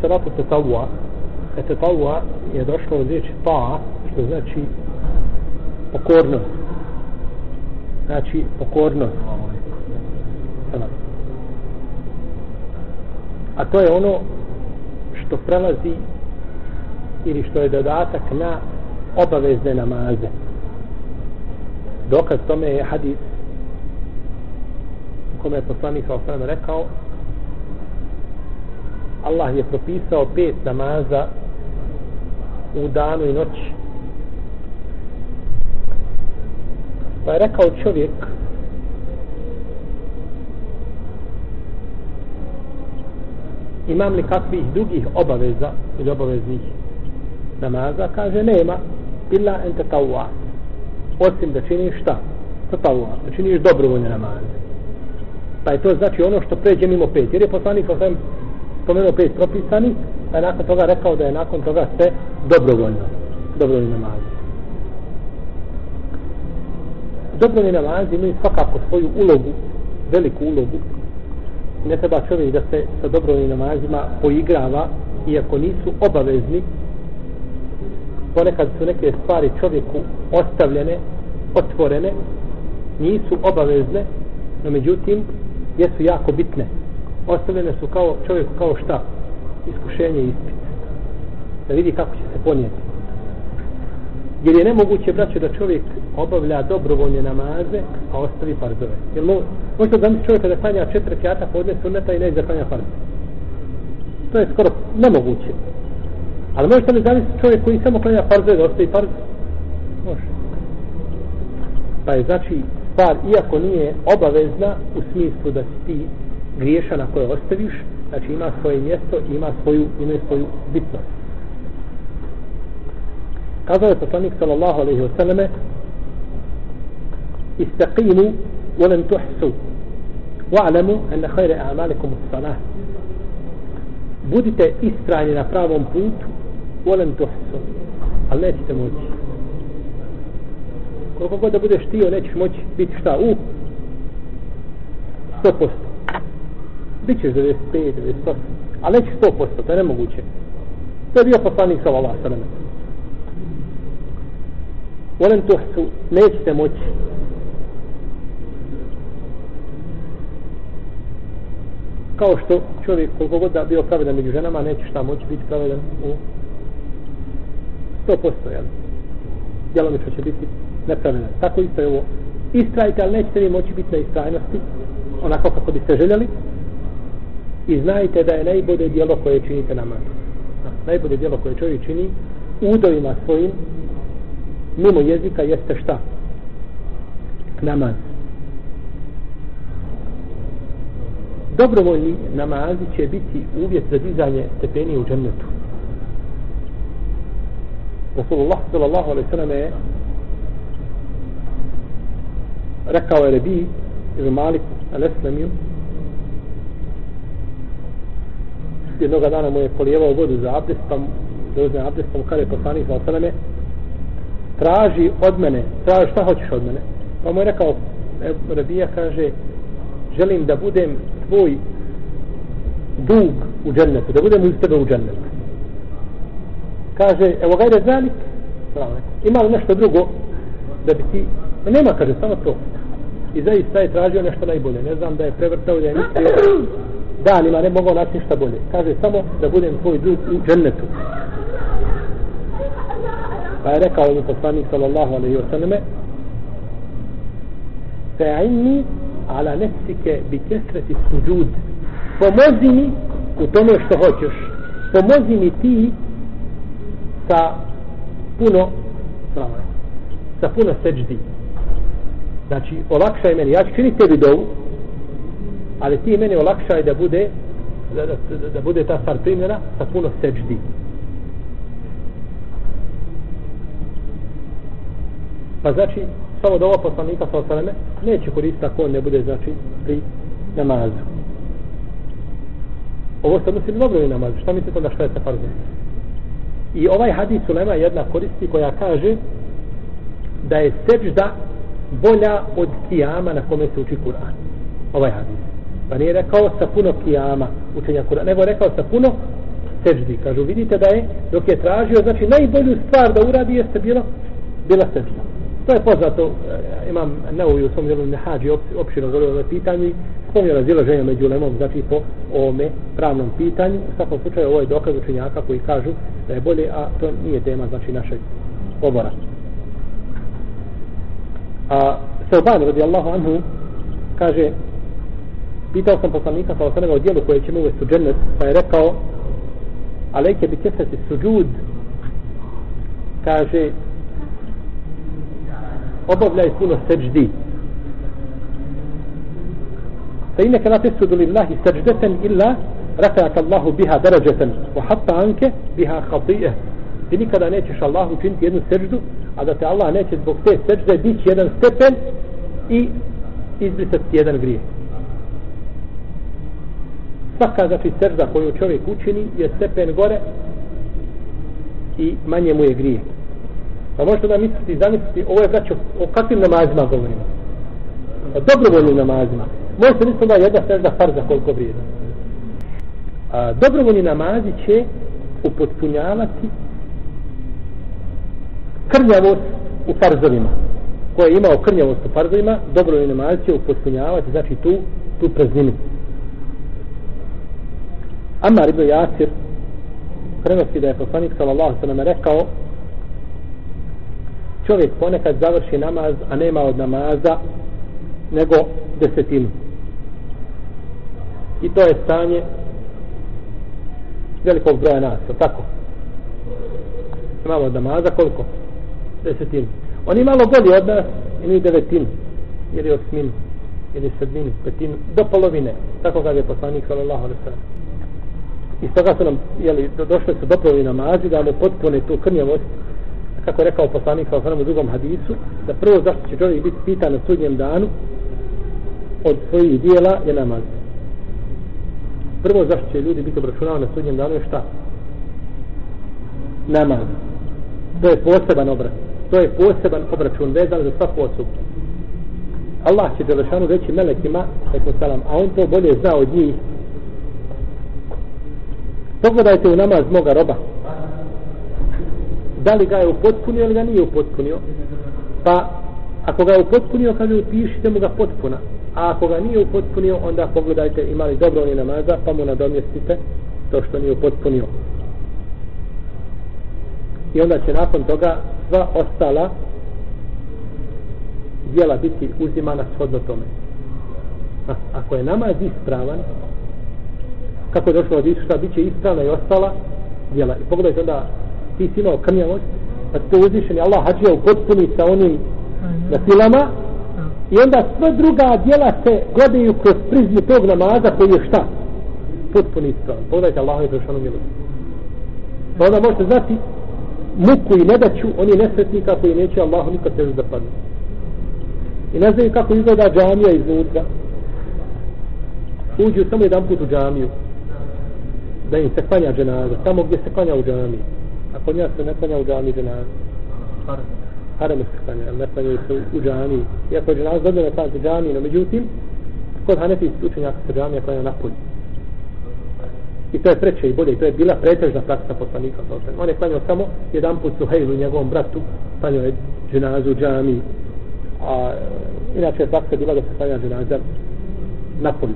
Salatu tetavua, e tetavua je došlo od riječi ta, što znači pokornost. Znači pokornost. A to je ono što prelazi ili što je dodatak na obavezne namaze. Dokaz tome je hadis u kome je poslanik sa rekao Allah je propisao pet namaza u danu i noći. Pa je rekao čovjek imam li kakvih drugih obaveza ili obaveznih namaza, kaže nema illa ente tawwa osim da činiš šta? Tawwa, da činiš dobrovoljne namaze. Pa je to znači ono što pređe mimo pet. Jer je poslanik sa spomenuo pet propisani, pa je nakon toga rekao da je nakon toga sve dobrovoljno. Dobrovoljne namaze. Dobrovoljne namaze imaju svakako svoju ulogu, veliku ulogu. Ne treba čovjek da se sa dobrovoljnim namazima poigrava, iako nisu obavezni, ponekad su neke stvari čovjeku ostavljene, otvorene, nisu obavezne, no međutim, jesu jako bitne. Ostavljene su kao čovjeku kao šta? Iskušenje i ispit. Da vidi kako će se ponijeti. Jer je nemoguće, braće, da čovjek obavlja dobrovoljne namaze, a ostavi farzove. Jer mo, možete da misli čovjeka da klanja četiri kjata podne sunneta i ne da klanja farze. To je skoro nemoguće. Ali možete li zamisliti čovjek koji samo klanja farzove da ostavi farze? Može. Pa je znači stvar, iako nije obavezna u smislu da si ti griješan ako je ostaviš, znači ima svoje mjesto i ima svoju, ima svoju bitnost. Kazao je poslanik sallallahu alaihi wa sallame istaqimu ولن تحسوا واعلموا ان خير اعمالكم الصلاه budite istrajni na pravom putu volen tuhsu ali nećete moći koliko god da budeš tio nećeš moći biti šta u 100% bit ćeš 95, 98 ali nećeš 100% to je nemoguće. To je bio poslanik sa Allah sallam volen tuhsu nećete moći. Kao što čovjek koliko god da bio pravedan među ženama neće šta moći biti pravedan u 100% jel? djelomično će biti nepravedan. Tako isto je ovo. Istrajite, ali nećete vi moći biti na istrajnosti onako kako biste željeli i znajte da je najbolje djelo koje činite namaz najbolje djelo koje čovjek čini udovima svojim mimo jezika jeste šta? Namaz. Dobrovoljni namazi će biti uvjet za dizanje stepeni u džennetu. Rasulullah sallallahu alaihi sallam je rekao je Rebi ili Malik al-Eslamiju jednog dana mu je polijevao vodu za abdest pa da uzme abdest pa mu kada je poslanik za osaname, traži od mene traži šta hoćeš od mene pa mu je rekao e, Rebija kaže želim da budem tvoj dug u džennetu, da budem uz tebe u džennetu. Kaže, evo gajde zalik, ima li nešto drugo da bi ti, nema, kaže, samo to. I zaista je tražio nešto najbolje. Ne znam da je prevrtao, da je mislio danima ne mogao naći ništa bolje. Kaže, samo da budem tvoj drug u džennetu. Pa je rekao mu poslanik sallallahu alaihi wa sallame, fa'inni ala nefsike bi kesreti suđud pomozi mi u tome što hoćeš pomozi mi ti sa puno sa puno seđdi znači olakšaj meni ja ću činiti tebi dovu ali ti meni olakšaj da bude da, da, da, da bude ta stvar primjena sa puno seđdi. Pa znači samo da ova poslanika sa osaleme neće koristiti ako on ne bude znači pri namazu. Ovo se odnosi dobro i namaz šta mislite onda šta je sa farzom? I ovaj hadis ulema jedna koristi koja kaže da je seđda bolja od kijama na kome se uči Kur'an ovaj hadis pa nije rekao sa puno kijama učenja Kur'ana, nego je rekao sa puno seždi. Kažu, vidite da je, dok je tražio, znači najbolju stvar da uradi jeste bilo, bila seđda. To je poznato, eh, imam Neuvi u svom djelu Nehađi opširno govorio o pitanju, spomnio razilaženja među lemom, znači po ovome pravnom pitanju. U svakom slučaju ovo je dokaz učenjaka koji kažu da je bolje, a to nije tema znači našeg obora. A Sauban radijallahu anhu kaže pitao sam poslanika sa osanega o dijelu koje će mu uvesti u džennet pa je rekao alejke bi kefeti suđud? Kaže obavljaj puno seđdi. Fa innaka la tasjudu lillahi sajdatan illa rafa'aka Allahu biha darađeten wa hatta anka biha khatije ti nikada nećeš Allahu činiti jednu seđdu a da te Allah neće zbog te sežde dići jedan stepen i izbrisati jedan grijeh. Svaka znači sežda koju čovjek učini je stepen gore i manje mu je grije pa možete da misliti i zamisliti ovo je znači o kakvim namazima govorimo? O dobrovoljnim namazima. Možete misliti da jedna sežda farza koliko vrijeda a, dobrovoljni namazi će upotpunjavati krnjavost u farzovima ko je imao krnjavost u farzovima dobro je namaz će upotpunjavati znači tu, tu prazninu Amar ibn Jasir prenosi da je poslanik sallallahu sallam rekao čovjek ponekad završi namaz a nema od namaza nego desetinu i to je stanje velikog broja nas, tako? Imamo od namaza koliko? Desetinu. Oni malo bolji od nas imaju devetinu ili osminu ili sedminu, petinu, do polovine. Tako kaže poslanik sallallahu alaihi sallam i stoga su nam jeli, do, došli su doprovi namazi da mu potpune tu krnjavost kako je rekao poslanik sallallahu osanom u drugom hadisu da prvo zašto će čovjek biti pitan na sudnjem danu od svojih dijela je namaz prvo zašto će ljudi biti obračunavani na sudnjem danu je šta namaz to je poseban obraz to je poseban obračun vezan za svaku osobu Allah će Đelešanu reći melekima a on to bolje zna od njih Pogledajte u namaz moga roba. Da li ga je upotpunio ili ga nije upotpunio? Pa, ako ga je upotpunio, kaže, upišite mu ga potpuna. A ako ga nije upotpunio, onda pogledajte imali dobro oni namaza, pa mu nadomjestite to što nije upotpunio. I onda će nakon toga sva ostala dijela biti uzimana shodno tome. A, ako je namaz ispravan, kako je došlo od Isusa, bit će ispravna i ostala djela. I pogledajte onda, ti si imao krnjavost, pa to uzvišen je Allah hađija u potpuni sa onim na silama, i onda sve druga djela se gledaju kroz prizmu tog namaza koji je šta? Potpuni ispravan. Pogledajte Allah je došao milost. Pa onda možete znati muku i nedaću, oni nesretnika koji neće Allahu nikad težu da padne. I ne znaju kako izgleda džamija iznutra. Uđu samo jedan put u džamiju da im se klanja dženaza, tamo gdje se klanja u džamiji. A kod njega se ne klanja u džamiji dženaza. Harame se klanja, ne klanja se u džamiji. Iako je dženaza dobro ne klanja džamiji, no međutim, kod Hanefi učenjaka se džamija klanja napolje. I to je preče i bolje, i to je bila pretežna praksa poslanika. On je klanjao samo jedan put Suhejlu, njegovom bratu, klanjao je dženazu džami. A e, inače je praksa bila da se klanja dženaza na polju.